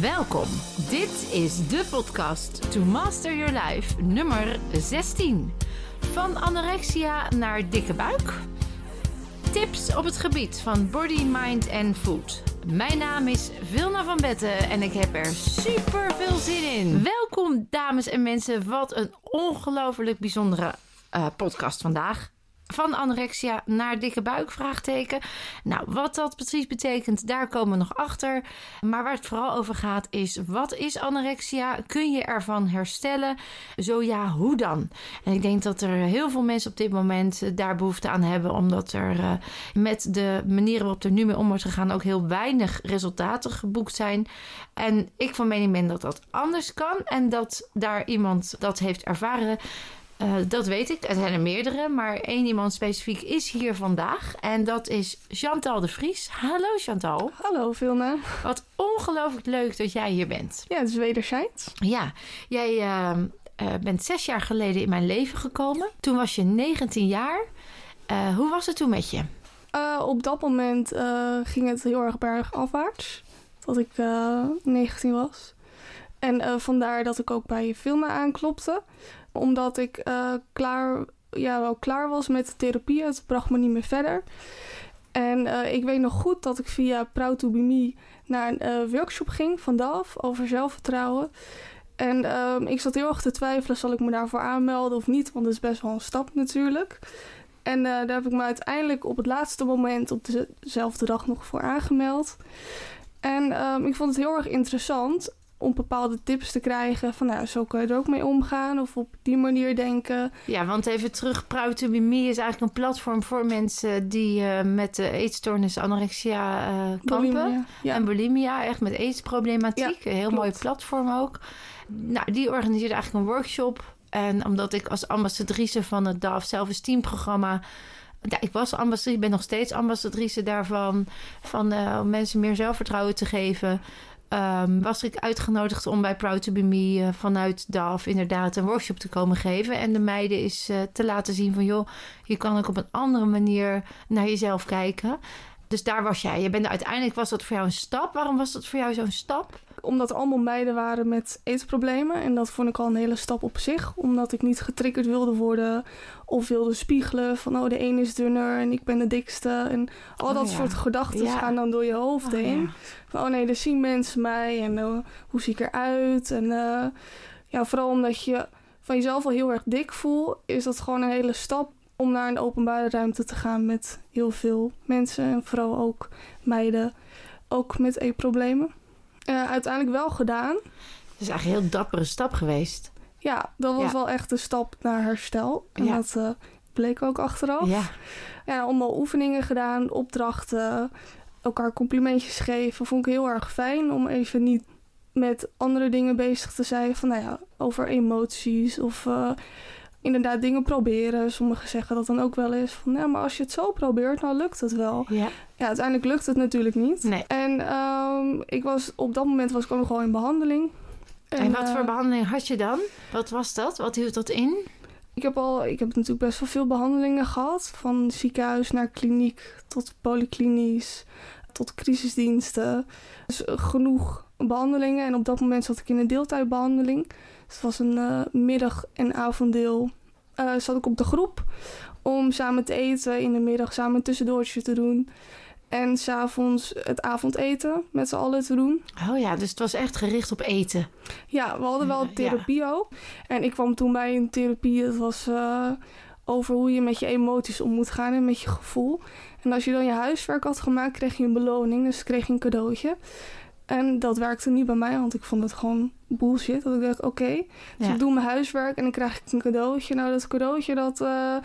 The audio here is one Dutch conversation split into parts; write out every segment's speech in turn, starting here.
Welkom. Dit is de podcast To Master Your Life nummer 16. Van anorexia naar dikke buik. Tips op het gebied van body, mind en food. Mijn naam is Vilna van Betten en ik heb er super veel zin in. Welkom dames en mensen. Wat een ongelooflijk bijzondere uh, podcast vandaag van anorexia naar dikke buik? Vraagteken. Nou, wat dat precies betekent, daar komen we nog achter. Maar waar het vooral over gaat is: wat is anorexia? Kun je ervan herstellen? Zo ja, hoe dan? En ik denk dat er heel veel mensen op dit moment daar behoefte aan hebben, omdat er uh, met de manieren waarop er nu mee om wordt gegaan ook heel weinig resultaten geboekt zijn. En ik van mening ben dat dat anders kan en dat daar iemand dat heeft ervaren. Uh, dat weet ik. Er zijn er meerdere, maar één iemand specifiek is hier vandaag. En dat is Chantal de Vries. Hallo Chantal. Hallo Vilna. Wat ongelooflijk leuk dat jij hier bent. Ja, het is wederzijds. Ja, jij uh, uh, bent zes jaar geleden in mijn leven gekomen. Toen was je 19 jaar. hoe was het toen met je? op dat moment ging het heel erg bergafwaarts. Dat ik 19 was. En vandaar dat ik ook bij Vilna aanklopte omdat ik uh, klaar, ja, wel klaar was met de therapie. Het bracht me niet meer verder. En uh, ik weet nog goed dat ik via Proud to naar een workshop ging van DAF over zelfvertrouwen. En ik zat heel erg te twijfelen, zal ik me daarvoor aanmelden of niet? Want dat is best wel een stap natuurlijk. En daar heb ik me uiteindelijk op het laatste moment op dezelfde dag nog voor aangemeld. En ik vond het heel erg interessant om bepaalde tips te krijgen. Van nou, zo kun je er ook mee omgaan of op die manier denken. Ja, want even terug, Proud to Be Me is eigenlijk een platform voor mensen die uh, met de eetstoornis anorexia uh, kampen. Bulimia, ja. En bulimia, echt met aidsproblematiek. Ja, een heel klopt. mooi platform ook. Nou, die organiseerde eigenlijk een workshop. En omdat ik als ambassadrice van het DAF Self-Esteem programma... Ja, ik was ambassadrice, ik ben nog steeds ambassadrice daarvan. Van, uh, om mensen meer zelfvertrouwen te geven um, was ik uitgenodigd om bij Proud to Be Me uh, vanuit DAF inderdaad een workshop te komen geven. En de meiden is uh, te laten zien van joh, je kan ook op een andere manier naar jezelf kijken. Dus daar was jij. Je bent uiteindelijk was dat voor jou een stap. Waarom was dat voor jou zo'n stap? Omdat er allemaal meiden waren met eetproblemen. En dat vond ik al een hele stap op zich. Omdat ik niet getriggerd wilde worden. Of wilde spiegelen van oh de een is dunner en ik ben de dikste. En al dat oh, ja. soort gedachten ja. gaan dan door je hoofd oh, heen. Ja. Van oh nee, er zien mensen mij. En uh, hoe zie ik eruit? En uh, ja, vooral omdat je van jezelf al heel erg dik voelt. Is dat gewoon een hele stap om naar een openbare ruimte te gaan met heel veel mensen en vooral ook meiden, ook met eetproblemen. Uh, uiteindelijk wel gedaan. Het is eigenlijk een heel dappere stap geweest. Ja, dat was ja. wel echt een stap naar herstel. En ja. dat uh, bleek ook achteraf. Ja. ja, allemaal oefeningen gedaan, opdrachten, elkaar complimentjes geven. Vond ik heel erg fijn om even niet met andere dingen bezig te zijn. Van nou ja, over emoties of uh, inderdaad dingen proberen. Sommigen zeggen dat dan ook wel eens van, ja, maar als je het zo probeert, dan lukt het wel. Ja. Ja, uiteindelijk lukt het natuurlijk niet. Nee. En um, ik was, op dat moment was ik ook gewoon in behandeling. En, en wat uh, voor behandeling had je dan? Wat was dat? Wat hield dat in? Ik heb al, ik heb natuurlijk best wel veel behandelingen gehad. Van ziekenhuis naar kliniek tot polyklinisch tot crisisdiensten. Dus genoeg behandelingen. En op dat moment zat ik in een deeltijdbehandeling. Het was een uh, middag- en avonddeel. Uh, zat ik op de groep om samen te eten. In de middag samen een tussendoortje te doen. En s'avonds het avondeten met z'n allen te doen. Oh ja, dus het was echt gericht op eten. Ja, we hadden wel therapie ja. ook. En ik kwam toen bij een therapie. Het was uh, over hoe je met je emoties om moet gaan en met je gevoel. En als je dan je huiswerk had gemaakt, kreeg je een beloning. Dus kreeg je een cadeautje. En dat werkte niet bij mij, want ik vond het gewoon bullshit. Dat ik dacht, oké, okay, dus ja. ik doe mijn huiswerk en dan krijg ik een cadeautje. Nou, dat cadeautje, dat... Uh,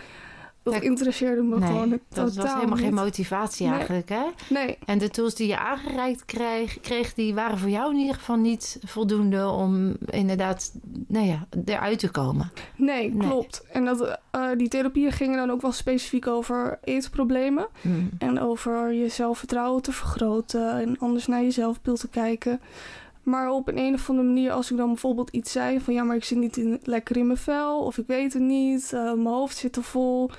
dat interesseerde me nee, gewoon totaal Dat was helemaal niet. geen motivatie nee. eigenlijk, hè? Nee. En de tools die je aangereikt kreeg, kreeg, die waren voor jou in ieder geval niet voldoende om inderdaad, nou ja, eruit te komen. Nee, nee. klopt. En dat, uh, die therapieën gingen dan ook wel specifiek over eetproblemen. Mm. En over je zelfvertrouwen te vergroten en anders naar je zelfbeeld te kijken. Maar op een, een of andere manier, als ik dan bijvoorbeeld iets zei van ja, maar ik zit niet in, lekker in mijn vel of ik weet het niet, eh, mijn hoofd zit te vol.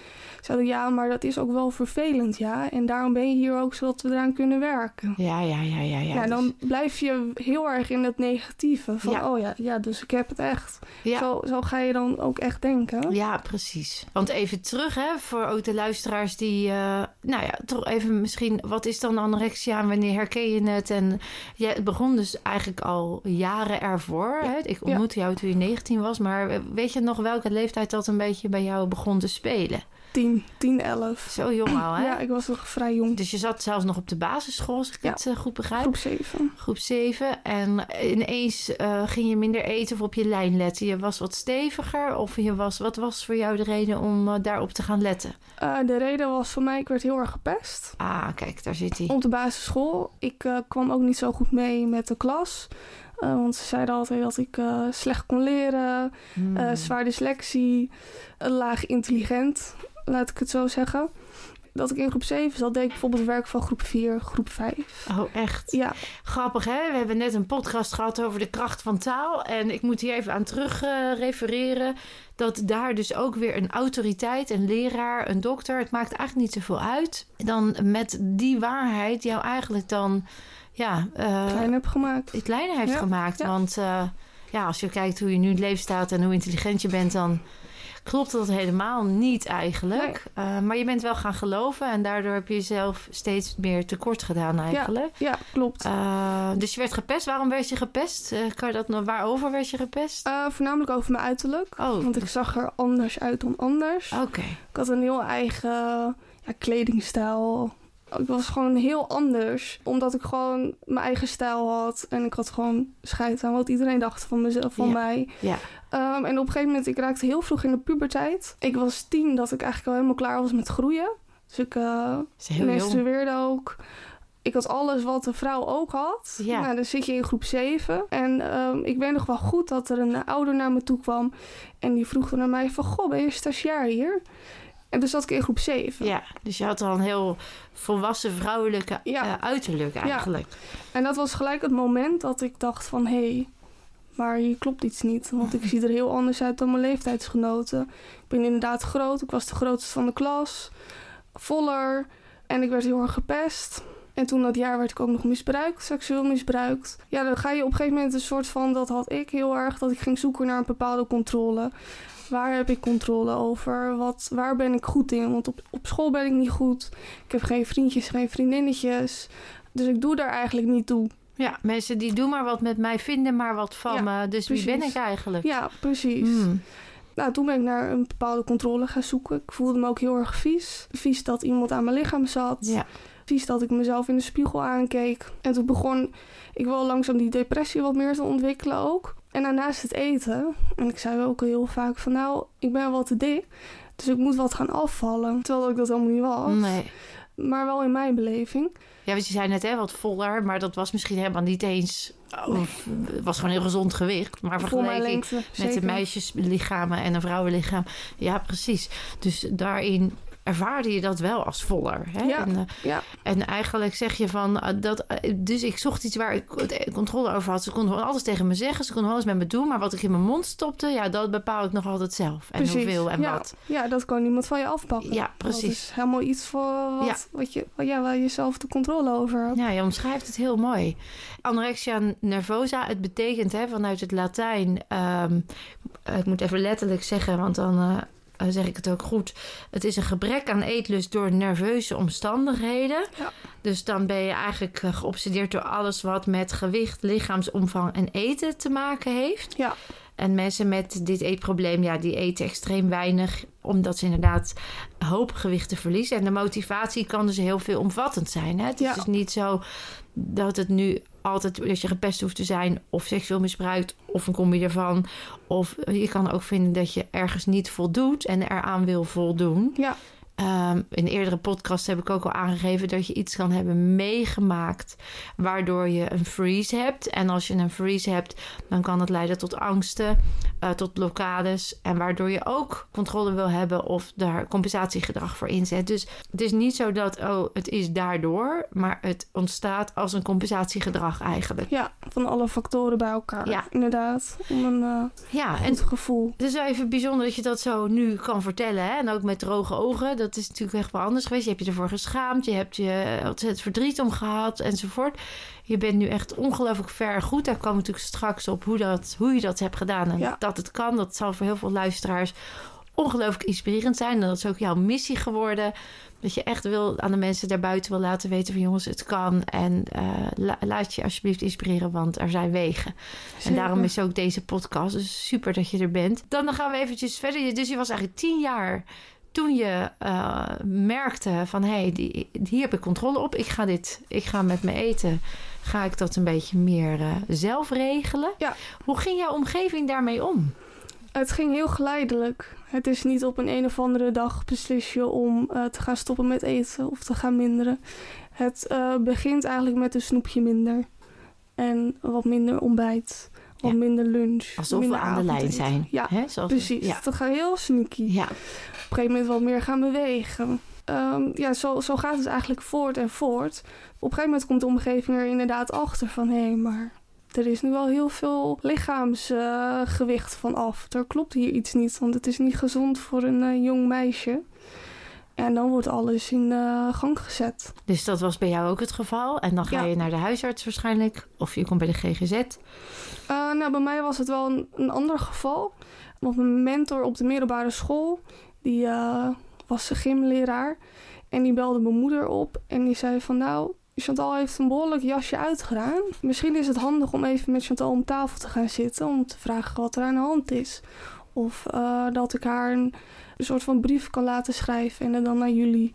Zeiden ja, maar dat is ook wel vervelend, ja. En daarom ben je hier ook zodat we eraan kunnen werken. Ja, ja, ja, ja. Ja, Ja, dan blijf je heel erg in het negatieve. Van Ja. oh ja, ja, dus ik heb het echt. ja. Zo, zo ga je dan ook echt denken. Ja, precies. Want even terug, hè, voor ook de luisteraars die, eh, nou ja, toch even misschien, wat is dan anorexia en wanneer herken je het? En het begon dus eigenlijk al jaren ervoor. Hè? Ik ontmoette jou toen je 19 was, maar weet je nog welke leeftijd dat een beetje bij jou begon te spelen? 10, 10, 11. Zo jong al, hè? Ja, ik was nog vrij jong. Dus je zat zelfs nog op de basisschool, als ik Ja. het eh, goed begrijp. Groep 7. Groep 7. En ineens eh, ging je minder eten of op je lijn letten. Je was wat steviger of je was, wat was voor jou de reden om eh, daarop te gaan letten? De reden was voor mij, ik werd heel erg gepest. Ah, kijk, daar zit hij. Op de basisschool. Ik kwam ook niet zo goed mee met de klas. Want ze zeiden altijd dat ik slecht kon leren. Hmm. zwaar dyslexie. laag intelligent, laat ik het zo zeggen. Dat ik in groep 7 zat, deed ik bijvoorbeeld werk van groep 4, groep 5. Oh, echt? Ja, Grappig, hè? We hebben net een podcast gehad over de kracht van taal. En ik moet hier even aan terug eh, refereren. Dat daar dus ook weer een autoriteit, een leraar, een dokter... het maakt eigenlijk niet zoveel uit... dan met die waarheid jou eigenlijk dan... Ja, eh, klein heb gemaakt. het kleiner heeft Ja, gemaakt. ja. Want eh, ja, als je kijkt hoe je nu in het leven staat... en hoe intelligent je bent, dan klopt dat helemaal niet eigenlijk. Eh, maar je bent wel gaan geloven... en daardoor heb je jezelf steeds meer tekort gedaan eigenlijk. Ja, klopt. Uh, dus je werd gepest. Waarom werd je gepest? Uh, kan je dat nog waarover werd je gepest? Voornamelijk over mijn uiterlijk. Oh, want ik zag er anders uit dan anders. Oké. Okay. Ik had een heel eigen ja, kledingstijl. Ik was gewoon heel anders. Omdat ik gewoon mijn eigen stijl had. En ik had gewoon scheid aan wat iedereen dacht van mezelf, van ja. mij. Ja. Um, en op een gegeven moment, ik raakte heel vroeg in de puberteit. Ik was tien dat ik eigenlijk al helemaal klaar was met groeien. Dus ik uh, menstrueerde ook. Ik had alles wat een vrouw ook had. Ja. Nou, dan zit je in groep 7. En um, ik weet nog wel goed dat er een ouder naar me toe kwam. En die vroeg naar mij van... Goh, ben je stagiair hier? En dus zat ik in groep 7. Ja, dus je had al een heel volwassen vrouwelijke ja. uh, uiterlijk eigenlijk. Ja. En dat was gelijk het moment dat ik dacht van... Hé, hey, maar hier klopt iets niet. Want ik zie er heel anders uit dan mijn leeftijdsgenoten. Ik ben inderdaad groot. Ik was de grootste van de klas. Voller. En ik werd heel erg gepest. En toen dat jaar werd ik ook nog misbruikt, seksueel misbruikt. Ja, dan ga je op een gegeven moment een soort van, dat had ik heel erg, dat ik ging zoeken naar een bepaalde controle. Waar heb ik controle over? Wat, waar ben ik goed in? Want op, op school ben ik niet goed. Ik heb geen vriendjes, geen vriendinnetjes. Dus ik doe daar eigenlijk niet toe. Ja, mensen die doen maar wat met mij vinden, maar wat van Ja, me. Dus precies. wie ben ik eigenlijk? Ja, precies. Hmm. Nou, toen ben ik naar een bepaalde controle gaan zoeken. Ik voelde me ook heel erg vies. Vies dat iemand aan mijn lichaam zat. Ja. Vies dat ik mezelf in de spiegel aankeek. En toen begon ik wel langzaam die depressie wat meer te ontwikkelen ook. En daarnaast het eten. En ik zei ook heel vaak van nou, ik ben wel te dik. Dus ik moet wat gaan afvallen. Terwijl ik dat helemaal niet was. Nee. Maar wel in mijn beleving. Ja, want je zei net hè, wat voller, maar dat was misschien helemaal niet eens. Het was gewoon heel gezond gewicht. Maar vergeleken lengte, met de meisjeslichamen en een vrouwenlichaam. Ja, precies. Dus daarin ervaarde je dat wel als voller. Hè? Ja, En, eh, ja. en eigenlijk zeg je van eh, dat. eh, Dus ik zocht iets waar ik controle over had. Ze kon gewoon alles tegen me zeggen. Ze kon alles met me doen. Maar wat ik in mijn mond stopte, ja, dat bepaal ik nog altijd zelf. En Precies. hoeveel en ja. wat. Ja, dat kan niemand van je afpakken. Ja, Dat precies. is helemaal iets voor wat, je, ja, waar je zelf de controle over hebt. Ja, je omschrijft het heel mooi. Anorexia nervosa, het betekent hè, vanuit het Latijn... ehm, ik moet even letterlijk zeggen, want dan eh, zeg ik het ook goed. Het is een gebrek aan eetlust door nerveuze omstandigheden. Ja. Dus dan ben je eigenlijk eh, geobsedeerd door alles wat met gewicht, lichaamsomvang en eten te maken heeft. Ja. En mensen met dit eetprobleem, ja, die eten extreem weinig, omdat ze inderdaad hoop gewicht verliezen. En de motivatie kan dus heel veel omvattend zijn. Hè? Het is Ja. dus niet zo dat het nu altijd dat je gepest hoeft te zijn, of seksueel misbruikt, of een combi ervan. Of je kan ook vinden dat je ergens niet voldoet en eraan wil voldoen. Ja. Ehm, in eerdere podcasts heb ik ook al aangegeven dat je iets kan hebben meegemaakt waardoor je een freeze hebt. En als je een freeze hebt, dan kan het leiden tot angsten, uh, tot blokkades. En waardoor je ook controle wil hebben of daar compensatiegedrag voor inzet. Dus het is niet zo dat, oh, het is daardoor, maar het ontstaat als een compensatiegedrag eigenlijk. Ja, van alle factoren bij elkaar. Ja. Inderdaad. Om een uh, ja, goed en gevoel. Het is even bijzonder dat je dat zo nu kan vertellen. Hè? En ook met droge ogen dat is natuurlijk echt wel anders geweest. Je hebt je ervoor geschaamd, je hebt je het verdriet om gehad enzovoort. Je bent nu echt ongelooflijk ver goed. Daar komen we natuurlijk straks op hoe, dat, hoe je dat hebt gedaan. En dat het kan, dat zal voor heel veel luisteraars ongelooflijk inspirerend zijn. En dat is ook jouw missie geworden. Dat je echt wil aan de mensen daarbuiten wil laten weten van jongens, het kan. En uh, laat je alsjeblieft inspireren, want er zijn wegen. En daarom is ook deze podcast. Dus super dat je er bent. Dan gaan we eventjes verder. Dus je was eigenlijk tien jaar toen je uh, merkte van hé, hey, hier heb ik controle op, ik ga dit, ik ga met mijn eten, ga ik dat een beetje meer uh, zelf regelen. Ja. Hoe ging jouw omgeving daarmee om? Het ging heel geleidelijk. Het is niet op een een of andere dag beslis je om uh, te gaan stoppen met eten of te gaan minderen. Het begint eigenlijk met een snoepje minder en wat minder ontbijt wat minder lunch. Alsof we aan de lijn zijn. Ja, Hè? precies. Ja. Dat gaat heel sneaky. Ja. Op een gegeven moment wat meer gaan bewegen. Um, ja, zo, zo gaat het eigenlijk voort en voort. Op een gegeven moment komt de omgeving er inderdaad achter van... hé, hey, maar er is nu wel heel veel lichaamsgewicht uh, van af. Er klopt hier iets niet, want het is niet gezond voor een uh, jong meisje. En dan wordt alles in uh, gang gezet. Dus dat was bij jou ook het geval? En dan ga je naar de huisarts waarschijnlijk? Of je komt bij de GGZ? Uh, nou, bij mij was het wel een, een ander geval. Want mijn mentor op de middelbare school... die uh, was gymleraar. En die belde mijn moeder op. En die zei van... nou, Chantal heeft een behoorlijk jasje uitgedaan. Misschien is het handig om even met Chantal om tafel te gaan zitten... om te vragen wat er aan de hand is. Of uh, dat ik haar een een soort van brief kan laten schrijven en het dan naar jullie,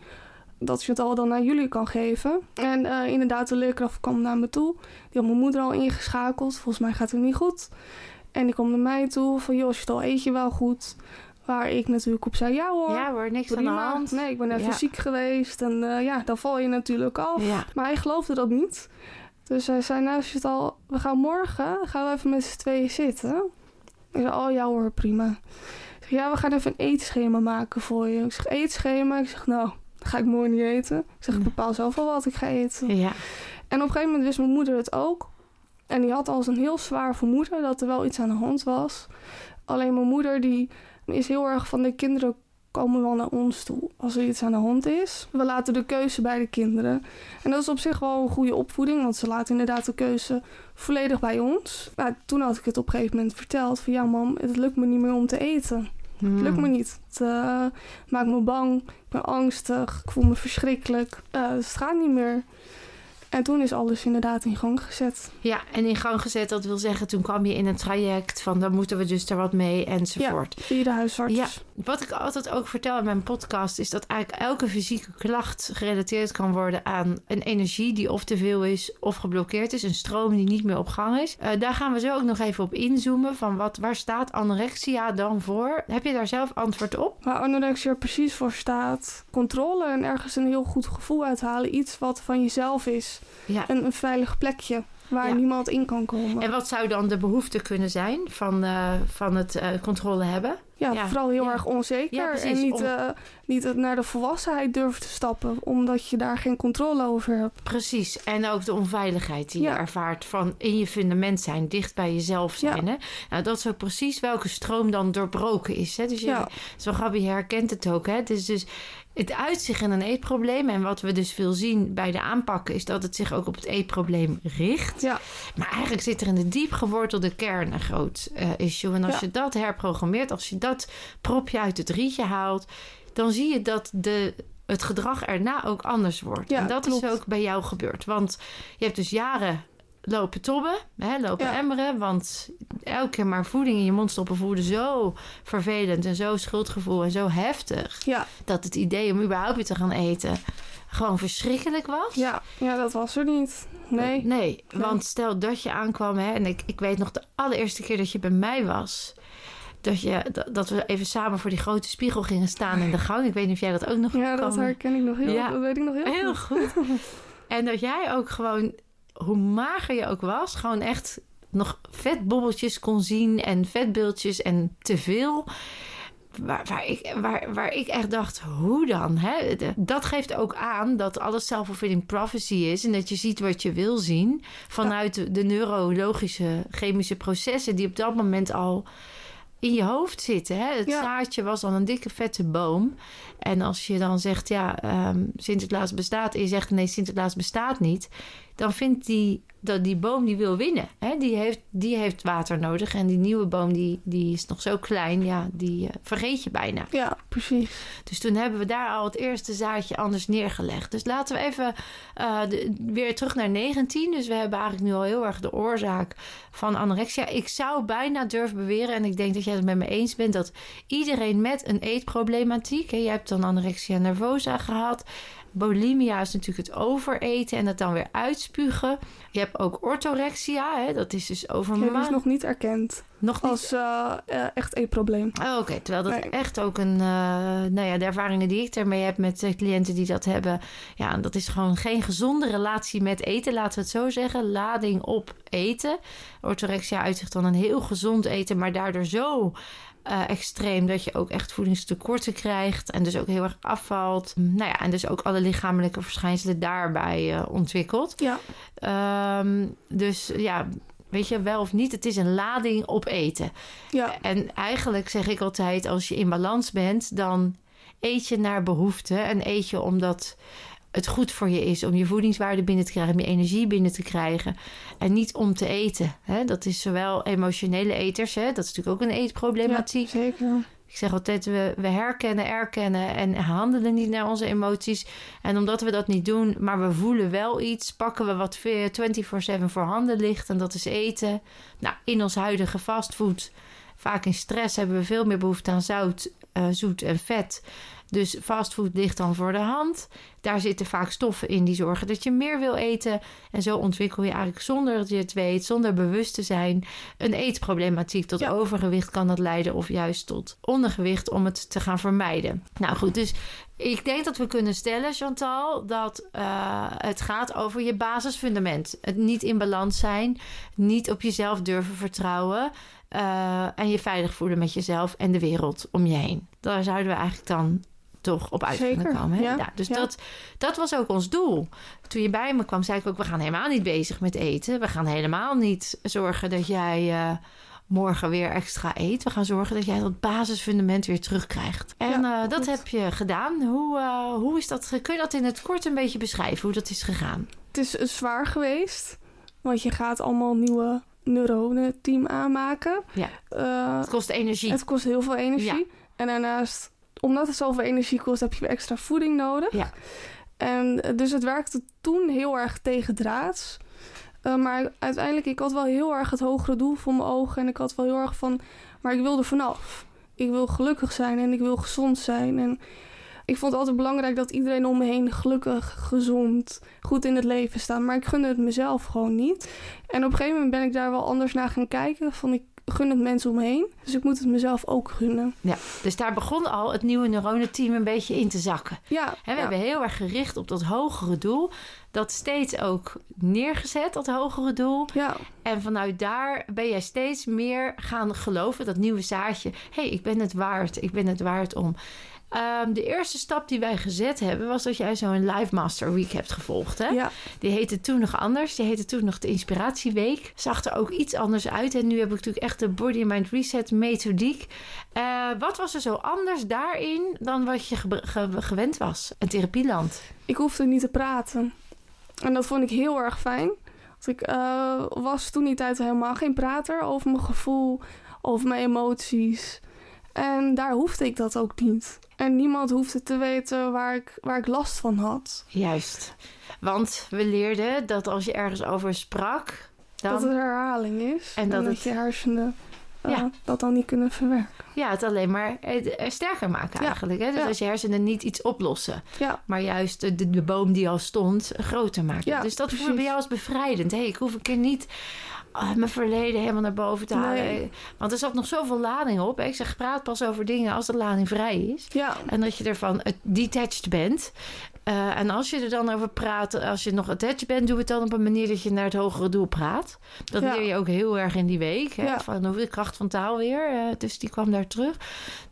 dat je het al dan naar jullie kan geven. En uh, inderdaad, de leerkracht kwam naar me toe. Die had mijn moeder al ingeschakeld. Volgens mij gaat het niet goed. En die kwam naar mij toe van, joh, al eet je wel goed? Waar ik natuurlijk op zei, ja hoor. Ja hoor, niks aan de hand. Nee, ik ben even ziek geweest. En uh, ja, dan val je natuurlijk af. Ja. Maar hij geloofde dat niet. Dus hij zei, nou al, we gaan morgen, gaan we even met z'n tweeën zitten. Ik zei, oh ja hoor, prima ja, we gaan even een eetschema maken voor je. Ik zeg, eetschema? Ik zeg, nou, ga ik morgen niet eten. Ik zeg, ik bepaal zelf wel wat ik ga eten. Ja. En op een gegeven moment wist mijn moeder het ook. En die had als een heel zwaar vermoeden dat er wel iets aan de hand was. Alleen mijn moeder die is heel erg van de kinderen komen wel naar ons toe als er iets aan de hand is. We laten de keuze bij de kinderen. En dat is op zich wel een goede opvoeding, want ze laten inderdaad de keuze volledig bij ons. Maar toen had ik het op een gegeven moment verteld van ja mam, het lukt me niet meer om te eten. Het lukt me hmm. niet. Het uh, maakt me bang. Ik ben angstig. Ik voel me verschrikkelijk. Uh, het gaat niet meer. En toen is alles inderdaad in gang gezet. Ja, en in gang gezet, dat wil zeggen, toen kwam je in een traject van dan moeten we dus er wat mee enzovoort. Ja, via de huisarts. Ja, wat ik altijd ook vertel in mijn podcast is dat eigenlijk elke fysieke klacht gerelateerd kan worden aan een energie die of te veel is of geblokkeerd is, een stroom die niet meer op gang is. Uh, daar gaan we zo ook nog even op inzoomen van wat, waar staat anorexia dan voor? Heb je daar zelf antwoord op? Waar anorexia precies voor staat, controle en ergens een heel goed gevoel uithalen, iets wat van jezelf is. Ja. Een, een veilig plekje waar niemand in kan komen. En wat zou dan de behoefte kunnen zijn van, uh, van het uh, controle hebben? Ja, vooral heel erg onzeker. en niet, uh, niet naar de volwassenheid durven te stappen, omdat je daar geen controle over hebt. Precies. En ook de onveiligheid die je ervaart van in je fundament zijn, dicht bij jezelf zijn. Hè? Nou, dat is ook precies welke stroom dan doorbroken is. Hè? Dus je, zo Gabi herkent het ook. Hè? Is dus het uitzicht in een eetprobleem. En wat we dus veel zien bij de aanpakken, is dat het zich ook op het eetprobleem richt. Ja. Maar eigenlijk zit er in de diep gewortelde kern een groot uh, issue. En als je dat herprogrammeert, als je dat propje uit het rietje haalt, dan zie je dat de, het gedrag erna ook anders wordt. Ja, en dat klopt. is ook bij jou gebeurd. Want je hebt dus jaren lopen tobben, hè, lopen ja. emmeren. Want elke keer maar voeding in je mond stoppen voelde zo vervelend en zo schuldgevoel en zo heftig. Ja. Dat het idee om überhaupt weer te gaan eten gewoon verschrikkelijk was. Ja, ja dat was er niet. Nee. Nee, want stel dat je aankwam hè, en ik, ik weet nog de allereerste keer dat je bij mij was. Dat, je, dat, we even samen voor die grote spiegel gingen staan in de gang. Ik weet niet of jij dat ook nog Ja, dat herken ik nog heel Ja. Dat weet ik nog heel, Heel goed. goed. En dat jij ook gewoon, hoe mager je ook was, gewoon echt nog vetbobbeltjes kon zien en vetbeeldjes en te veel. Waar, waar, ik, waar, waar ik echt dacht, hoe dan? Hè? Dat geeft ook aan dat alles self-fulfilling prophecy is. En dat je ziet wat je wil zien. Vanuit de neurologische, chemische processen die op dat moment al in je hoofd zitten. Hè? Het Ja. zaadje was dan een dikke vette boom. En als je dan zegt, ja, ehm, Sinterklaas bestaat... en je zegt, nee, Sinterklaas bestaat niet... dan vindt die, dat die boom die wil winnen. Hè? Die, heeft, die heeft water nodig. En die nieuwe boom, die, die is nog zo klein... ja, die eh, vergeet je bijna. Ja, precies. Dus toen hebben we daar al het eerste zaadje anders neergelegd. Dus laten we even eh, de- weer terug naar 19. Dus we hebben eigenlijk nu al heel erg de oorzaak van anorexia. Ik zou bijna durven beweren, en ik denk dat jij het met me eens bent, dat iedereen met een eetproblematiek, hè, je hebt dan anorexia nervosa gehad. Bulimia is natuurlijk het overeten en het dan weer uitspugen. Je hebt ook orthorexia, hè, dat is dus Ja, die is overmaat. nog niet erkend nog niet als eh, eh, echt een probleem. Oh, Oké, terwijl dat Nee. echt ook een, eh, nou ja, de ervaringen die ik daarmee heb met cliënten die dat hebben, ja, dat is gewoon geen gezonde relatie met eten, laten we het zo zeggen. Lading op eten. Orthorexia uitzicht dan een heel gezond eten, maar daardoor zo eh, extreem dat je ook echt voedingstekorten krijgt en dus ook heel erg afvalt. Nou ja, en dus ook alle lichamelijke verschijnselen daarbij eh, ontwikkelt. Ja, Ehm, dus ja, weet je, wel of niet, het is een lading op eten. ja, En eigenlijk zeg ik altijd, als je in balans bent, dan eet je naar behoefte. En eet je omdat het goed voor je is om je voedingswaarde binnen te krijgen, om je energie binnen te krijgen. En niet om te eten. Hè? Dat is zowel emotionele eters, hè? dat is natuurlijk ook een ja, eetproblematiek. zeker. Ik zeg altijd, we, we herkennen, erkennen en handelen niet naar onze emoties. En omdat we dat niet doen, maar we voelen wel iets, pakken we wat veel 24-7 voor handen ligt. En dat is eten. Nou, in ons huidige fastfood, vaak in stress, hebben we veel meer behoefte aan zout, eh, zoet en vet. Dus fastfood ligt dan voor de hand. Daar zitten vaak stoffen in die zorgen dat je meer wil eten. En zo ontwikkel je eigenlijk zonder dat je het weet, zonder bewust te zijn, een eetproblematiek. Tot Ja. overgewicht kan dat leiden of juist tot ondergewicht om het te gaan vermijden. Nou goed, dus ik denk dat we kunnen stellen, Chantal, dat eh, het gaat over je basisfundament. Het niet in balans zijn, niet op jezelf durven vertrouwen. eh, en je veilig voelen met jezelf en de wereld om je heen. Daar zouden we eigenlijk dan toch op uit Zeker, kunnen komen. Hè? ja, dus ja. Dat, dat was ook ons doel. Toen je bij me kwam, zei ik ook: we gaan helemaal niet bezig met eten. We gaan helemaal niet zorgen dat jij eh, morgen weer extra eet. We gaan zorgen dat jij dat basisfundament weer terugkrijgt. En Ja, eh, dat heb je gedaan. Hoe, eh, hoe is dat? Kun je dat in het kort een beetje beschrijven hoe dat is gegaan? Het is zwaar geweest, want je gaat allemaal nieuwe neuronen team aanmaken. Ja. Het kost energie. het kost heel veel energie. Ja. En daarnaast, omdat het zoveel energie kost, heb je extra voeding nodig. Ja. En eh, dus het werkte toen heel erg tegen draads. Eh, maar uiteindelijk, ik had wel heel erg het hogere doel voor mijn ogen. En ik had wel heel erg van, maar ik wil er vanaf. Ik wil gelukkig zijn en ik wil gezond zijn. En ik vond het altijd belangrijk dat iedereen om me heen gelukkig, gezond, goed in het leven staat. Maar ik gunde het mezelf gewoon niet. En op een gegeven moment ben ik daar wel anders naar gaan kijken. Van ik gun het mensen om me heen. Dus ik moet het mezelf ook gunnen. Dus daar begon al het nieuwe neuronenteam een beetje in te zakken. Ja, we ja. hebben heel erg gericht op dat hogere doel. Dat steeds ook neergezet, dat hogere doel. ja. En vanuit daar ben jij steeds meer gaan geloven, dat nieuwe zaadje. Hé, hey, ik ben het waard, ik ben het waard om. Ehm, de eerste stap die wij gezet hebben, was dat jij zo'n Live Master Week hebt gevolgd. Hè? ja. Die heette toen nog anders. Die heette toen nog de Inspiratieweek. Zag er ook iets anders uit. En nu heb ik natuurlijk echt de Body Mind Reset methodiek. Eh, wat was er zo anders daarin dan wat je ge- ge- gewend was? Een therapieland. Ik hoefde niet te praten. En dat vond ik heel erg fijn. Want ik eh, was toen die tijd helemaal geen prater over mijn gevoel, over mijn emoties. En daar hoefde ik dat ook niet. En niemand hoefde te weten waar ik, waar ik last van had. Juist. Want we leerden dat als je ergens over sprak, dan Dat het herhaling is. En En dat dat, het- je hersenen eh, Ja. dat dan niet kunnen verwerken. ja, het alleen maar eh, sterker maken Ja. eigenlijk. Hè? Dus Ja. als je hersenen niet iets oplossen, Ja, maar juist de, de, boom die al stond groter maken. Ja, dus dat voelde bij jou als bevrijdend. Hé, ik hoef een keer niet ah, mijn verleden helemaal naar boven te halen. Nee. Want er zat nog zoveel lading op. Ik zeg, praat pas over dingen als de lading vrij is. Ja, En dat je ervan detached bent. Eh, en als je er dan over praat, als je nog attached bent, doe het dan op een manier dat je naar het hogere doel praat. Dat Ja. leer je ook heel erg in die week. Hè? Ja. Van de kracht van taal weer. eh, dus die kwam daar terug.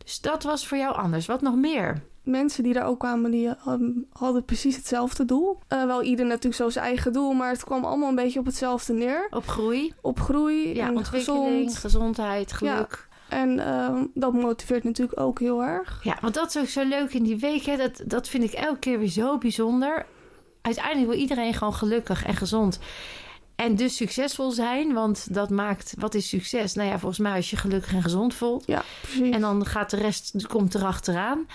Dus dat was voor jou anders. Wat nog meer? mensen die daar ook kwamen, die hadden, hadden precies hetzelfde doel. Eh, wel ieder natuurlijk zo zijn eigen doel, maar het kwam allemaal een beetje op hetzelfde neer. Op groei, Op groei ja, en ontwikkeling, gezond. gezondheid, geluk. En ehm, dat motiveert natuurlijk ook heel erg. Ja, want dat is ook zo leuk in die week. Hè? Dat, dat vind ik elke keer weer zo bijzonder. Uiteindelijk wil iedereen gewoon gelukkig en gezond. En dus succesvol zijn. Want dat maakt, wat is succes? Nou ja, volgens mij als je gelukkig en gezond voelt. Ja, precies. En dan gaat de rest, komt erachteraan.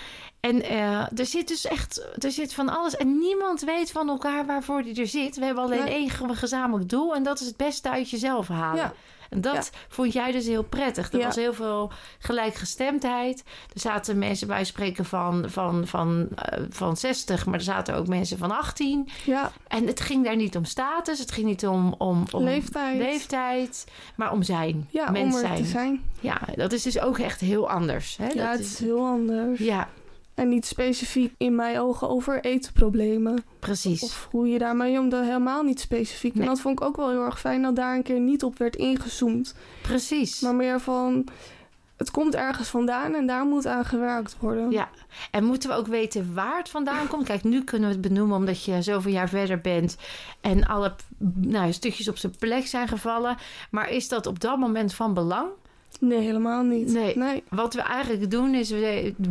En eh, er zit dus echt, er zit van alles. En niemand weet van elkaar waarvoor die er zit. We hebben alleen Nee. één ge- gezamenlijk doel. En dat is het beste uit jezelf halen. Ja. En dat vond jij dus heel prettig. Er Ja. was heel veel gelijkgestemdheid. Er zaten mensen bij spreken van, van, van, eh, van 60, maar er zaten ook mensen van 18. ja, En het ging daar niet om status, het ging niet om, om, om leeftijd. leeftijd, maar om zijn. Ja, mens om er zijn. te zijn. Ja, dat is dus ook echt heel anders. Hè? Ja, Dat het is heel anders. ja En niet specifiek in mijn ogen over eetproblemen. precies. Of hoe je daarmee om, dat helemaal niet specifiek. Nee. En dat vond ik ook wel heel erg fijn dat daar een keer niet op werd ingezoomd. Precies. Maar meer van, het komt ergens vandaan en daar moet aan gewerkt worden. Ja, en moeten we ook weten waar het vandaan komt? Kijk, nu kunnen we het benoemen omdat je zoveel jaar verder bent en alle nou, stukjes op zijn plek zijn gevallen. Maar is dat op dat moment van belang? Nee, helemaal niet. Nee. nee. Wat we eigenlijk doen is,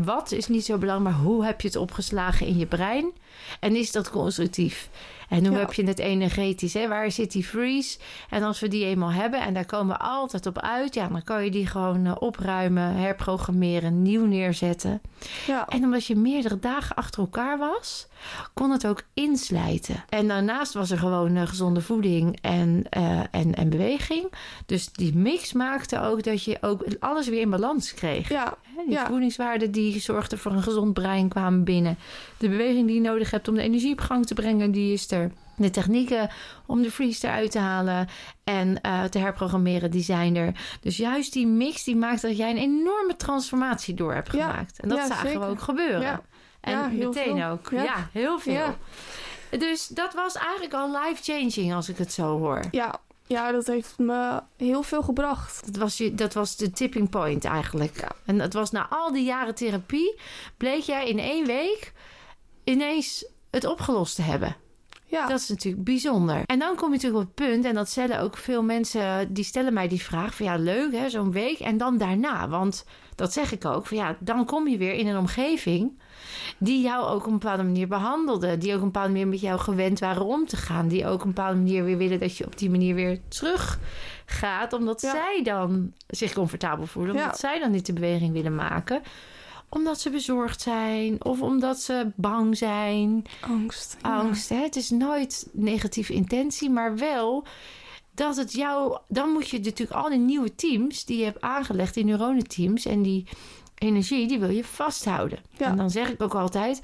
wat is niet zo belangrijk, maar hoe heb je het opgeslagen in je brein? En is dat constructief? En hoe Ja. heb je het energetisch? Hè? Waar zit die freeze? En als we die eenmaal hebben, en daar komen we altijd op uit, ja, dan kan je die gewoon eh, opruimen, herprogrammeren, nieuw neerzetten. Ja, En omdat je meerdere dagen achter elkaar was, kon het ook inslijten. En daarnaast was er gewoon eh, gezonde voeding en, eh, en, en beweging. Dus die mix maakte ook dat je ook alles weer in balans kreeg. ja, Die Ja. voedingswaarden die zorgden voor een gezond brein kwamen binnen. De beweging die je nodig hebt om de energie op gang te brengen, die is er. De technieken om de freeze eruit te halen en eh, te herprogrammeren, die zijn er. Dus juist die mix die maakt dat jij een enorme transformatie door hebt Ja. gemaakt. En dat Ja, zagen we ook gebeuren. Ja. En Ja, meteen veel. ook. Ja. Ja. heel veel. Ja. Dus dat was eigenlijk al life-changing als ik het zo hoor. ja. Ja, dat heeft me heel veel gebracht. Dat was, je, dat was de tipping point eigenlijk. En het was na al die jaren therapie... bleek jij in één week ineens het opgelost te hebben. Ja, Dat is natuurlijk bijzonder. En dan kom je natuurlijk op het punt... en dat stellen ook veel mensen... die stellen mij die vraag van ja, leuk hè, zo'n week... en dan daarna, want dat zeg ik ook... van ja, dan kom je weer in een omgeving... die jou ook op een bepaalde manier behandelde... die ook op een bepaalde manier met jou gewend waren om te gaan... die ook op een bepaalde manier weer willen... dat je op die manier weer terug gaat... omdat Ja. zij dan zich comfortabel voelen... omdat Ja. zij dan niet de beweging willen maken omdat ze bezorgd zijn of omdat ze bang zijn angst. Ja. angst. Hè? Het is nooit negatieve intentie, maar wel dat het jou. Dan moet je natuurlijk al die nieuwe teams die je hebt aangelegd, die neuronenteams en die energie, die wil je vasthouden. Ja. En dan zeg ik ook altijd: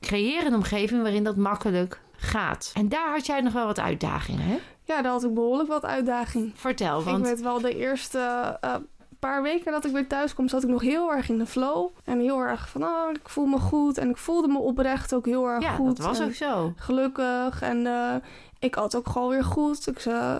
creëer een omgeving waarin dat makkelijk gaat. En daar had jij nog wel wat uitdagingen, hè? Ja, daar had ik behoorlijk wat uitdaging. Vertel, Ik want weet wel, de eerste eh, paar weken dat ik weer thuis kwam, zat ik nog heel erg in de flow. En heel erg van, oh, ik voel me goed. En ik voelde me oprecht ook heel erg ja, goed. dat was ook zo. Gelukkig. En eh, ik had ook gewoon weer goed. Ik eh,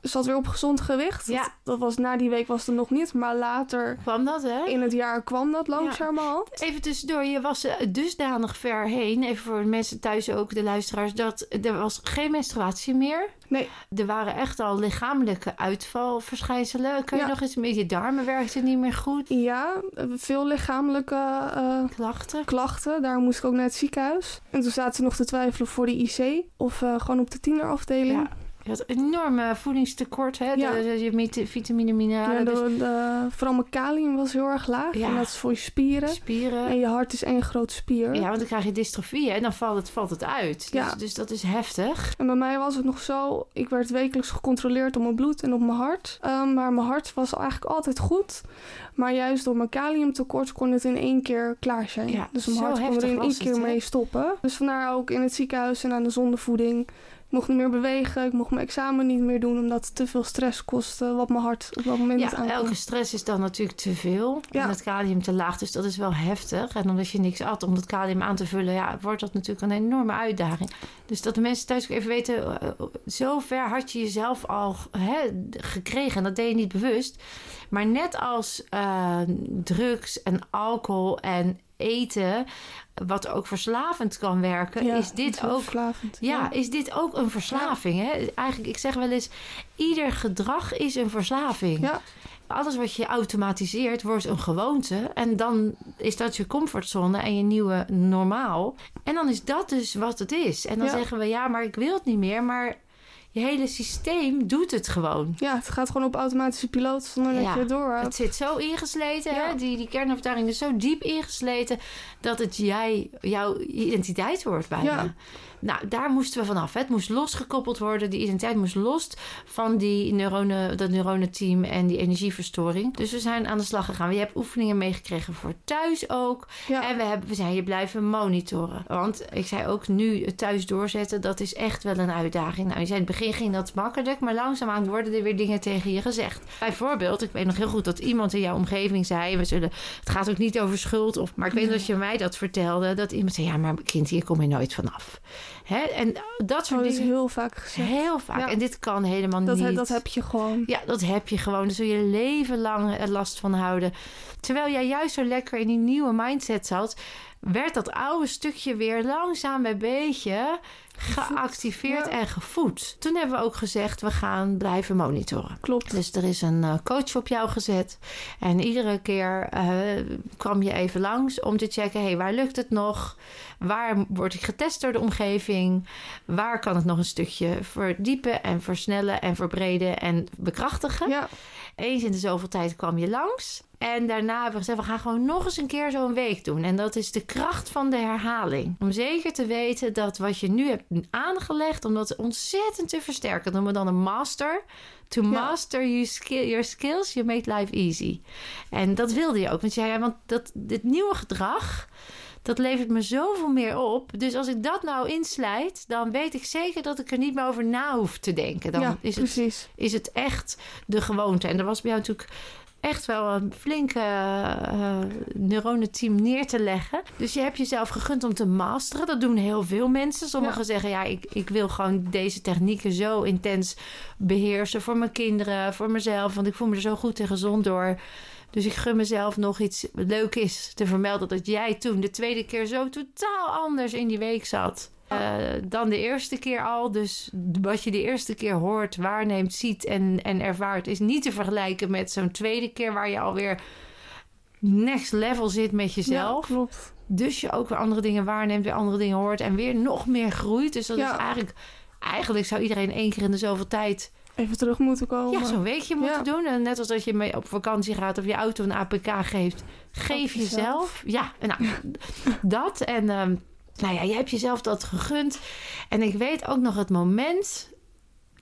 zat weer op gezond gewicht. Ja. Dat, dat was na die week was het nog niet. Maar later Kwam dat, hè? in het jaar kwam dat langzamerhand. Even tussendoor, je was er dusdanig ver heen, even voor de mensen thuis ook, de luisteraars, dat er was geen menstruatie meer. Nee, Er waren echt al lichamelijke uitvalverschijnselen. Kun je Ja. nog eens met je darmen werkte niet meer goed? ja, veel lichamelijke eh, Klachten? klachten. Daar moest ik ook naar het ziekenhuis. En toen zaten ze nog te twijfelen voor de IC. Of eh, gewoon op de tienerafdeling. Ja. Je had enorme voedingstekort, hè? Ja. De, vitamine, mineralen, Ja, dus de, vooral mijn kalium was heel erg laag. Ja. En dat is voor je spieren. spieren. En je hart is één groot spier. Ja, want dan krijg je dystrofie en dan valt het, valt het uit. Dus, Ja. dus dat is heftig. En bij mij was het nog zo, ik werd wekelijks gecontroleerd op mijn bloed en op mijn hart. Ehm, maar mijn hart was eigenlijk altijd goed. Maar juist door mijn kaliumtekort kon het in één keer klaar zijn. Ja, dus mijn hart kon er in één keer mee stoppen. Dus vandaar ook in het ziekenhuis en aan de zondevoeding mocht niet meer bewegen. Ik mocht mijn examen niet meer doen omdat het te veel stress kostte. Wat mijn hart op dat moment Ja, elke stress is dan natuurlijk te veel. Ja. En het kalium te laag. Dus dat is wel heftig. En omdat je niks at om dat kalium aan te vullen... Ja, wordt dat natuurlijk een enorme uitdaging. Dus dat de mensen thuis ook even weten... eh, zo ver had je jezelf al hè, gekregen. En dat deed je niet bewust. Maar net als eh, drugs en alcohol en eten... wat ook verslavend kan werken... Ja, is dit ook verslavend. ja, is dit ook een verslaving? Hè? Eigenlijk, ik zeg wel eens, ieder gedrag is een verslaving. Ja. Alles wat je automatiseert wordt een gewoonte. En dan is dat je comfortzone en je nieuwe normaal. En dan is dat dus wat het is. En dan Ja. zeggen we, ja, maar ik wil het niet meer. Maar je hele systeem doet het gewoon. Ja, het gaat gewoon op automatische piloot zonder dat je het door hebt. Het zit zo ingesleten, Ja. hè? Die, die kernovertuiging is zo diep ingesleten... dat het jij, jouw identiteit wordt bijna. Ja. Nou, daar moesten we vanaf. hè. Het moest losgekoppeld worden. Die identiteit moest los van die neuronen, dat neuronenteam en die energieverstoring. Dus we zijn aan de slag gegaan. Je hebt oefeningen meegekregen voor thuis ook. En we, hebben, we zijn je blijven monitoren. Want ik zei ook nu thuis doorzetten, dat is echt wel een uitdaging. Nou, je zei in het begin ging dat makkelijk, maar langzaamaan worden er weer dingen tegen je gezegd. Bijvoorbeeld, ik weet nog heel goed dat iemand in jouw omgeving zei, we zullen, het gaat ook niet over schuld, of, maar ik weet dat je mij dat vertelde, dat iemand zei, ja, maar kind, hier kom je nooit vanaf. Hè? En dat Oh, soort dat is heel vaak gezegd. Heel vaak. Ja. En dit kan helemaal Dat, niet. dat heb je gewoon. Ja, dat heb je gewoon. Daar zul je leven lang er last van houden. Terwijl jij juist zo lekker in die nieuwe mindset zat, werd dat oude stukje weer langzaam bij beetje geactiveerd Ja. en gevoed. Toen hebben we ook gezegd, we gaan blijven monitoren. Klopt. Dus er is een eh, coach op jou gezet. En iedere keer eh, kwam je even langs om te checken: hey, waar lukt het nog? Waar word ik getest door de omgeving? Waar kan het nog een stukje verdiepen en versnellen en verbreden en bekrachtigen? Ja, Eens in de zoveel tijd kwam je langs. En daarna hebben we gezegd, we gaan gewoon nog eens een keer zo'n week doen. En dat is de kracht van de herhaling. Om zeker te weten dat wat je nu hebt aangelegd... om dat ontzettend te versterken... dat noemen we dan een master. To Ja. master you skill, your skills, you make life easy. En dat wilde je ook. Want, jij, want dat, dit nieuwe gedrag... Dat levert me zoveel meer op. Dus als ik dat nou inslijt, dan weet ik zeker dat ik er niet meer over na hoef te denken. Dan ja is het is het echt de gewoonte. En er was bij jou natuurlijk echt wel een flinke eh neuronenteam neer te leggen. Dus je hebt jezelf gegund om te masteren. Dat doen heel veel mensen. Sommigen Ja. zeggen, ja, ik, ik wil gewoon deze technieken zo intens beheersen voor mijn kinderen, voor mezelf. Want ik voel me er zo goed en gezond door. Dus ik gun mezelf nog iets leuk is te vermelden dat jij toen de tweede keer zo totaal anders in die week zat. eh, dan de eerste keer al. Dus wat je de eerste keer hoort, waarneemt, ziet en, en ervaart, is niet te vergelijken met zo'n tweede keer waar je alweer next level zit met jezelf. Ja, klopt. Dus je ook weer andere dingen waarneemt, weer andere dingen hoort en weer nog meer groeit. Dus dat Ja. is eigenlijk, eigenlijk zou iedereen één keer in de zoveel tijd Even terug moeten komen. ja, zo'n weekje moeten Ja. doen. En net als dat je mee op vakantie gaat of je auto een APK geeft, geef Op jezelf. jezelf. Ja, nou, dat. En ehm, nou ja, je hebt jezelf dat gegund. En ik weet ook nog het moment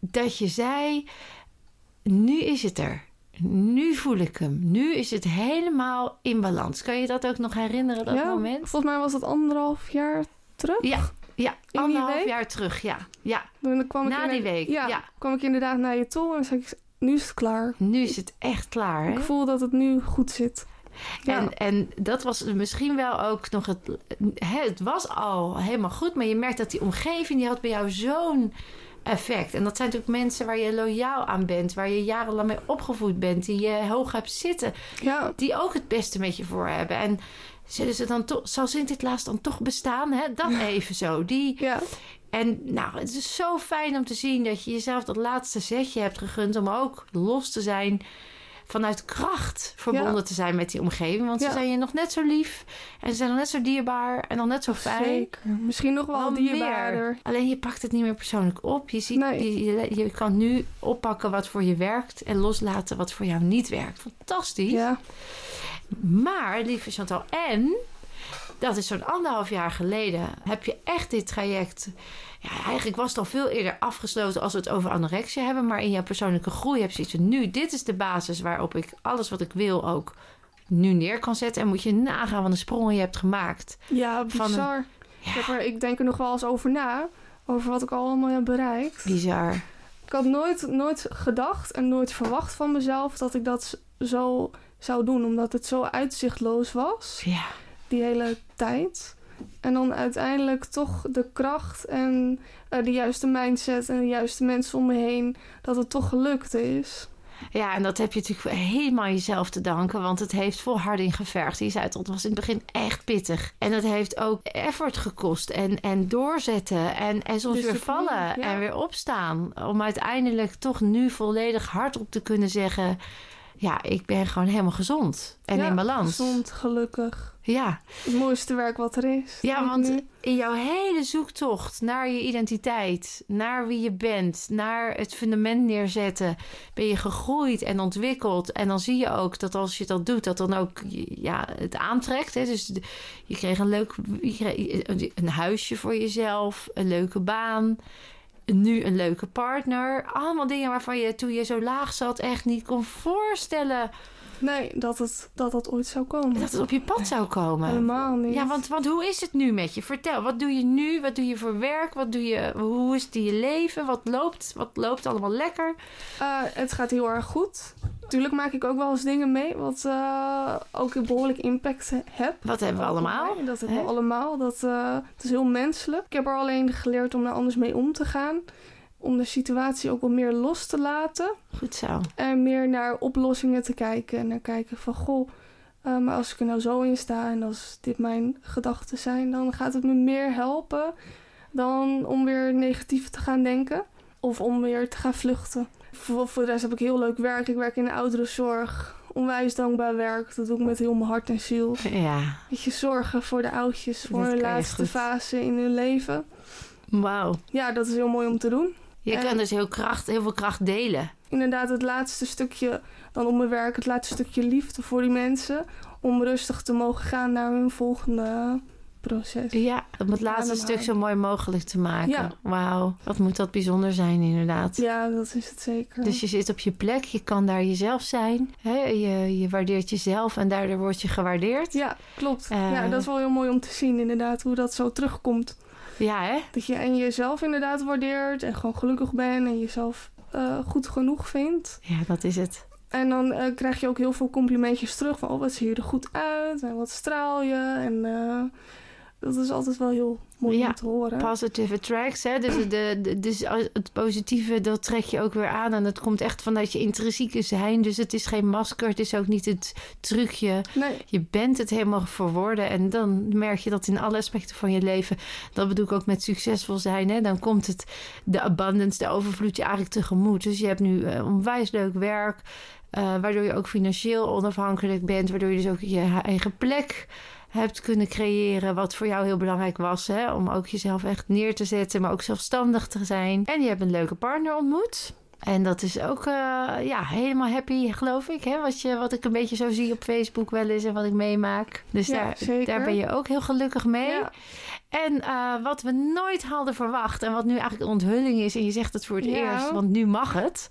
dat je zei: Nu is het er. Nu voel ik hem. Nu is het helemaal in balans. Kan je dat ook nog herinneren, dat ja, moment? volgens mij was dat anderhalf jaar terug. Ja, ja anderhalf jaar terug. Ja, ja. Dan kwam ik Na die week, Ja, ja. kwam ik inderdaad naar je toe en zei ik, nu is het klaar. Nu is het echt klaar. Hè? Ik voel dat het nu goed zit. Ja. En, en dat was misschien wel ook nog het... Hè, het was al helemaal goed, maar je merkt dat die omgeving... die had bij jou zo'n effect. En dat zijn natuurlijk mensen waar je loyaal aan bent... waar je jarenlang mee opgevoed bent... die je hoog hebt zitten... Ja, die ook het beste met je voor hebben. En zullen ze dan toch... zal Sinterklaas dan toch bestaan? Hè? Dat even zo. Die, ja, en nou, het is zo fijn om te zien dat je jezelf dat laatste zetje hebt gegund om ook los te zijn vanuit kracht verbonden Ja. te zijn met die omgeving. Want ze zijn je nog net zo lief en ze zijn nog net zo dierbaar en nog net zo fijn. zeker. Misschien nog wel Wel dierbaarder. meer. Alleen je pakt het niet meer persoonlijk op. Je, ziet, Nee. je, je, je kan nu oppakken wat voor je werkt en loslaten wat voor jou niet werkt. Fantastisch. Ja, Maar, lieve Chantal, en dat is zo'n anderhalf jaar geleden, heb je echt dit traject. Ja, eigenlijk was het al veel eerder afgesloten als we het over anorexia hebben. Maar in jouw persoonlijke groei heb je zoiets van nu, dit is de basis waarop ik alles wat ik wil ook nu neer kan zetten. En moet je nagaan van de sprongen je hebt gemaakt. ja een- bizar. Ik denk er nog wel eens over na. over wat ik allemaal heb bereikt. Bizar. Ik had nooit, nooit gedacht en nooit verwacht van mezelf dat ik dat zo zou doen, omdat het zo uitzichtloos was, Ja. die hele tijd. En dan uiteindelijk toch de kracht en eh, de juiste mindset en de juiste mensen om me heen, dat het toch gelukt is. Ja, en dat heb je natuurlijk helemaal jezelf te danken, want het heeft volharding gevergd. Die zei het was in het begin echt pittig. En dat heeft ook effort gekost en, en doorzetten en, en soms weer vallen ja. en weer opstaan. Om uiteindelijk toch nu volledig hardop te kunnen zeggen... ja, ik ben gewoon helemaal gezond en Ja, in balans. Gezond, gelukkig. Ja. Het mooiste werk wat er is. Ja, want nu. in jouw hele zoektocht naar je identiteit, naar wie je bent, naar het fundament neerzetten, ben je gegroeid en ontwikkeld. En dan zie je ook dat als je dat doet, dat dan ook ja, het aantrekt. Hè? Dus je kreeg een leuk je kreeg een huisje voor jezelf, een leuke baan. Nu een leuke partner. Allemaal dingen waarvan je toen je zo laag zat echt niet kon voorstellen Nee, dat het, dat dat ooit zou komen. dat het op je pad zou komen. Helemaal niet. Ja, want, want hoe is het nu met je? Vertel, wat doe je nu? Wat doe je voor werk? Wat doe je, hoe is het in je leven? Wat loopt, wat loopt allemaal lekker? Eh, het gaat heel erg goed. Tuurlijk maak ik ook wel eens dingen mee wat eh, ook een behoorlijk impact he- heb. Wat hebben we allemaal? mij. Dat hebben we allemaal. Dat, eh, het is heel menselijk. Ik heb er alleen geleerd om daar anders mee om te gaan. Om de situatie ook wat meer los te laten. Goed zo. En meer naar oplossingen te kijken. En naar kijken van, goh, eh, maar als ik er nou zo in sta... en als dit mijn gedachten zijn... dan gaat het me meer helpen dan om weer negatief te gaan denken. Of om weer te gaan vluchten. Voor, voor de rest heb ik heel leuk werk. Ik werk in de ouderenzorg. Onwijs dankbaar werk. Dat doe ik met heel mijn hart en ziel. Ja, Weet je, zorgen voor de oudjes. Voor Dat hun laatste goed. fase in hun leven. wauw. Ja, dat is heel mooi om te doen. Je En- kan dus heel, kracht, heel veel kracht delen. inderdaad het laatste stukje dan op mijn werk, het laatste stukje liefde voor die mensen. Om rustig te mogen gaan naar hun volgende proces. Ja, om het laatste stuk zo mooi mogelijk te maken. Ja. Wauw, wat moet dat bijzonder zijn inderdaad. Ja, dat is het zeker. Dus je zit op je plek, je kan daar jezelf zijn. Hè? Je, je waardeert jezelf en daardoor word je gewaardeerd. Ja, klopt. Eh. ja, dat is wel heel mooi om te zien inderdaad, hoe dat zo terugkomt. Ja, hè? Dat je en jezelf inderdaad waardeert en gewoon gelukkig bent en jezelf eh, goed genoeg vindt. Ja, dat is het. En dan eh, krijg je ook heel veel complimentjes terug van, oh wat zie je er goed uit en wat straal je. En eh, dat is altijd wel heel mooi Ja, om te horen. Positive attracts, hè? Dus, de, de, dus het positieve, dat trek je ook weer aan. En dat komt echt vanuit je intrinsieke zijn. Dus het is geen masker, het is ook niet het trucje. Nee, Je bent het helemaal voor woorden. En dan merk je dat in alle aspecten van je leven. Dat bedoel ik ook met succesvol zijn. Hè? Dan komt het, de abundance, de overvloed je eigenlijk tegemoet. Dus je hebt nu eh, onwijs leuk werk. Eh, waardoor je ook financieel onafhankelijk bent. Waardoor je dus ook je eigen plek hebt kunnen creëren. Wat voor jou heel belangrijk was. Hè? Om ook jezelf echt neer te zetten. Maar ook zelfstandig te zijn. En je hebt een leuke partner ontmoet. En dat is ook eh, ja, helemaal happy, geloof ik. Hè? Wat, je, wat ik een beetje zo zie op Facebook wel eens en wat ik meemaak. Dus Ja, daar, zeker. daar ben je ook heel gelukkig mee. Ja. En eh, wat we nooit hadden verwacht en wat nu eigenlijk een onthulling is... en je zegt het voor het Ja. eerst, want nu mag het.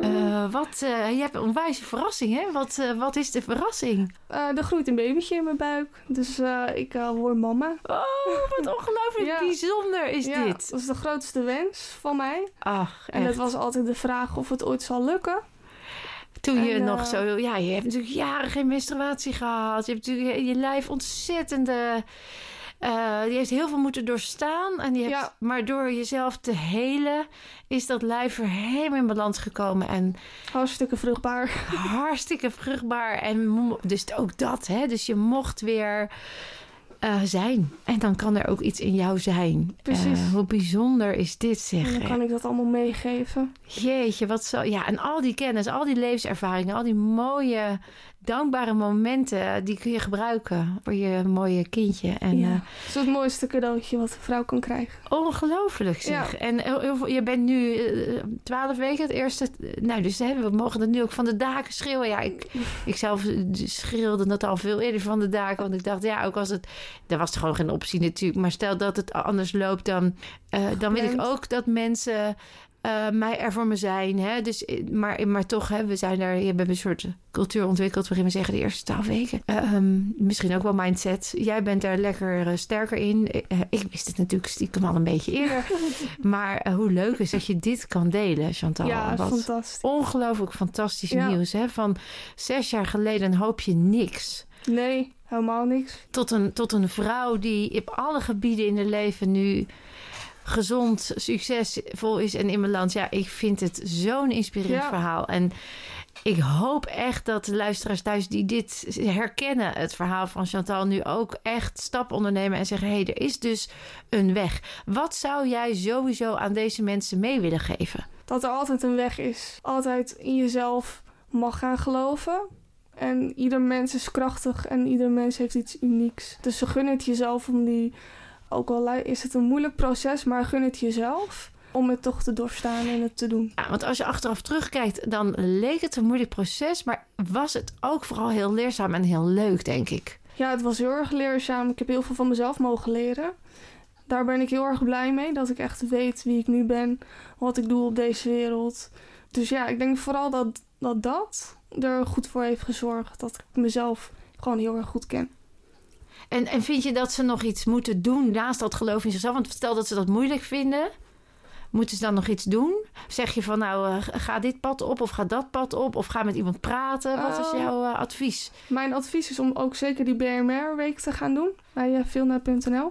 Eh, wat, eh, je hebt een onwijze verrassing, hè? Wat, wat is de verrassing? Er groeit een babytje in mijn buik. Dus ik word mama. Oh, wat ongelooflijk Ja. bijzonder is ja, dit. Dat is de grootste wens van mij. Ach, En het was altijd de vraag of het ooit zal lukken. Toen je En, nog zo... Ja, je hebt natuurlijk jaren geen menstruatie gehad. Je hebt natuurlijk je, je lijf ontzettende... eh, die heeft heel veel moeten doorstaan. En die hebt, Ja. Maar door jezelf te helen... is dat lijf weer helemaal in balans gekomen. En Hartstikke vruchtbaar. hartstikke vruchtbaar. En dus ook dat, hè. Dus je mocht weer eh, zijn. En dan kan er ook iets in jou zijn. Precies. Eh, hoe bijzonder is dit, zeg. En dan kan ik dat allemaal meegeven. Jeetje, wat zo. Ja, en al die kennis, al die levenservaringen, al die mooie, dankbare momenten, die kun je gebruiken voor je mooie kindje. En ja. eh, Dat is het mooiste cadeautje wat een vrouw kan krijgen. ongelooflijk zeg. Ja. En veel- je bent nu eh, twaalf weken het eerste. Nou, dus hè, we mogen het nu ook van de daken schreeuwen. Ja, ik, ik zelf schreeuwde dat al veel eerder van de daken. Want ik dacht, ja, ook als het. Er was gewoon geen optie natuurlijk. Maar stel dat het anders loopt, dan, eh, dan wil ik ook dat mensen uh, mij er voor me zijn. Hè? Dus, maar, maar toch, hè, we zijn je hebt een soort cultuur ontwikkeld waarin we zeggen de eerste twaalf weken. Um, misschien ook wel mindset. Jij bent daar lekker uh, sterker in. Ik wist het natuurlijk stiekem al een beetje eerder. maar hoe leuk is dat je dit kan delen, Chantal. Ja, Wat fantastisch. Ongelooflijk fantastisch ja. nieuws. Hè? Van zes jaar geleden hoop je niks. Nee, helemaal niks. Tot een, tot een vrouw die op alle gebieden in haar leven nu gezond, succesvol is en in mijn land. Ja, ik vind het zo'n inspirerend verhaal. En ik hoop echt dat de luisteraars thuis die dit herkennen, het verhaal van Chantal, nu ook echt stap ondernemen en zeggen: hé, hey, er is dus een weg. Wat zou jij sowieso aan deze mensen mee willen geven? Dat er altijd een weg is. Altijd in jezelf mag gaan geloven. En ieder mens is krachtig en ieder mens heeft iets unieks. Dus ze gun het jezelf om die ook al is het een moeilijk proces, maar gun het jezelf om het toch te doorstaan en het te doen. Ja, want als je achteraf terugkijkt, dan leek het een moeilijk proces, maar was het ook vooral heel leerzaam en heel leuk, denk ik. Ja, het was heel erg leerzaam. Ik heb heel veel van mezelf mogen leren. Daar ben ik heel erg blij mee, dat ik echt weet wie ik nu ben, wat ik doe op deze wereld. Dus ja, ik denk vooral dat dat, dat er goed voor heeft gezorgd dat ik mezelf gewoon heel erg goed ken. En, en vind je dat ze nog iets moeten doen naast dat geloof in zichzelf? Want stel dat ze dat moeilijk vinden. Moeten ze dan nog iets doen? Zeg je van nou, uh, ga dit pad op of ga dat pad op? Of ga met iemand praten? Wat is oh. jouw uh, advies? Mijn advies is om ook zeker die BMR-week te gaan doen bij uh, eh.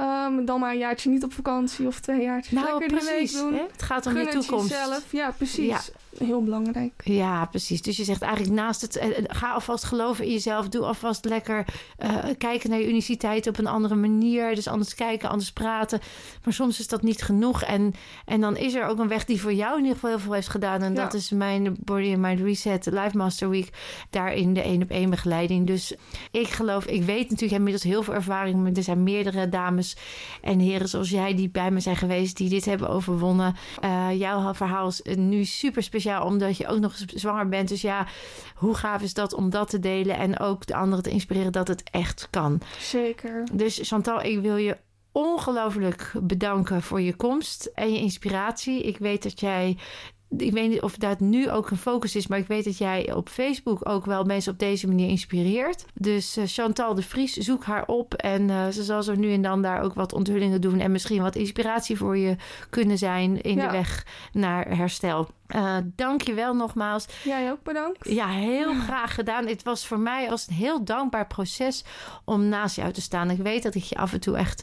Um, dan maar een jaartje niet op vakantie of twee jaartjes nou, lekker precies, doen. Hè? Het gaat om Gun je toekomst. Jezelf. Ja, precies. Ja. Heel belangrijk. Ja, precies. Dus je zegt eigenlijk naast het... Eh, eh, ga alvast geloven in jezelf. Doe alvast lekker uh, kijken naar je uniciteit op een andere manier. Dus anders kijken, anders praten. Maar soms is dat niet genoeg. En, en dan is er ook een weg die voor jou in ieder geval heel veel heeft gedaan. En ja. dat is mijn Body and Mind Reset Life Master Week. Daarin de één op één begeleiding. Dus ik geloof... Ik weet natuurlijk inmiddels heel veel ervaring. Er zijn meerdere dames en heren zoals jij die bij me zijn geweest, die dit hebben overwonnen. Uh, jouw verhaal is nu super speciaal, omdat je ook nog zwanger bent. Dus ja, hoe gaaf is dat om dat te delen en ook de anderen te inspireren dat het echt kan. Zeker. Dus Chantal, ik wil je ongelooflijk bedanken voor je komst en je inspiratie. Ik weet dat jij ik weet niet of dat nu ook een focus is, maar ik weet dat jij op Facebook ook wel mensen op deze manier inspireert. Dus uh, Chantal de Vries, zoek haar op en uh, ze zal zo nu en dan daar ook wat onthullingen doen en misschien wat inspiratie voor je kunnen zijn in de weg naar herstel. Uh, Dank je wel nogmaals. Jij ook bedankt. Ja, heel graag gedaan. Het was voor mij als een heel dankbaar proces om naast jou te staan. Ik weet dat ik je af en toe echt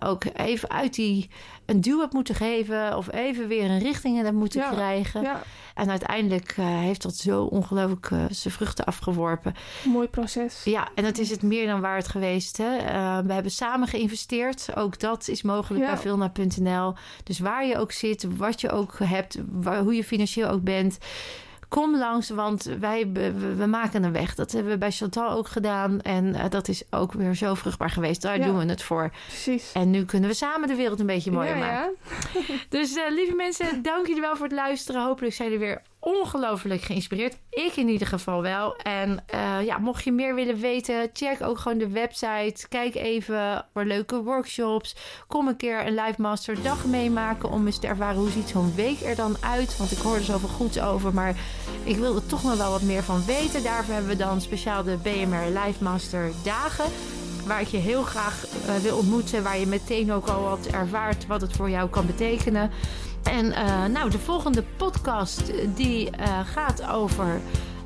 ook even uit die een duw moeten geven of even weer een richting heb moeten krijgen. Ja. En uiteindelijk uh, heeft dat zo ongelooflijk uh, zijn vruchten afgeworpen. Mooi proces. Ja, en het is het meer dan waard geweest. Hè? Uh, we hebben samen geïnvesteerd. Ook dat is mogelijk ja. bij Vilna.nl. Dus waar je ook zit, wat je ook hebt, waar, hoe je financieel ook bent kom langs, want wij we, maken een weg. Dat hebben we bij Chantal ook gedaan. En uh, dat is ook weer zo vruchtbaar geweest. Daar ja. doen we het voor. Precies. En nu kunnen we samen de wereld een beetje mooier ja, maken. dus uh, lieve mensen, dank jullie wel voor het luisteren. Hopelijk zijn jullie weer ongelooflijk geïnspireerd. Ik in ieder geval wel. En uh, ja, mocht je meer willen weten, check ook gewoon de website. Kijk even voor leuke workshops. Kom een keer een Live Master dag meemaken om eens te ervaren hoe ziet zo'n week er dan uit. Want ik hoor er zoveel goeds over, maar ik wil er toch nog wel wat meer van weten. Daarvoor hebben we dan speciaal de BMR Live Master dagen waar ik je heel graag uh, wil ontmoeten. Waar je meteen ook al wat ervaart wat het voor jou kan betekenen. En uh, nou, de volgende podcast eh, die uh, gaat over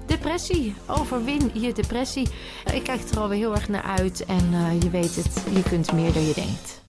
depressie. Overwin je depressie. Ik kijk er alweer heel erg naar uit. En je weet het, je kunt meer dan je denkt.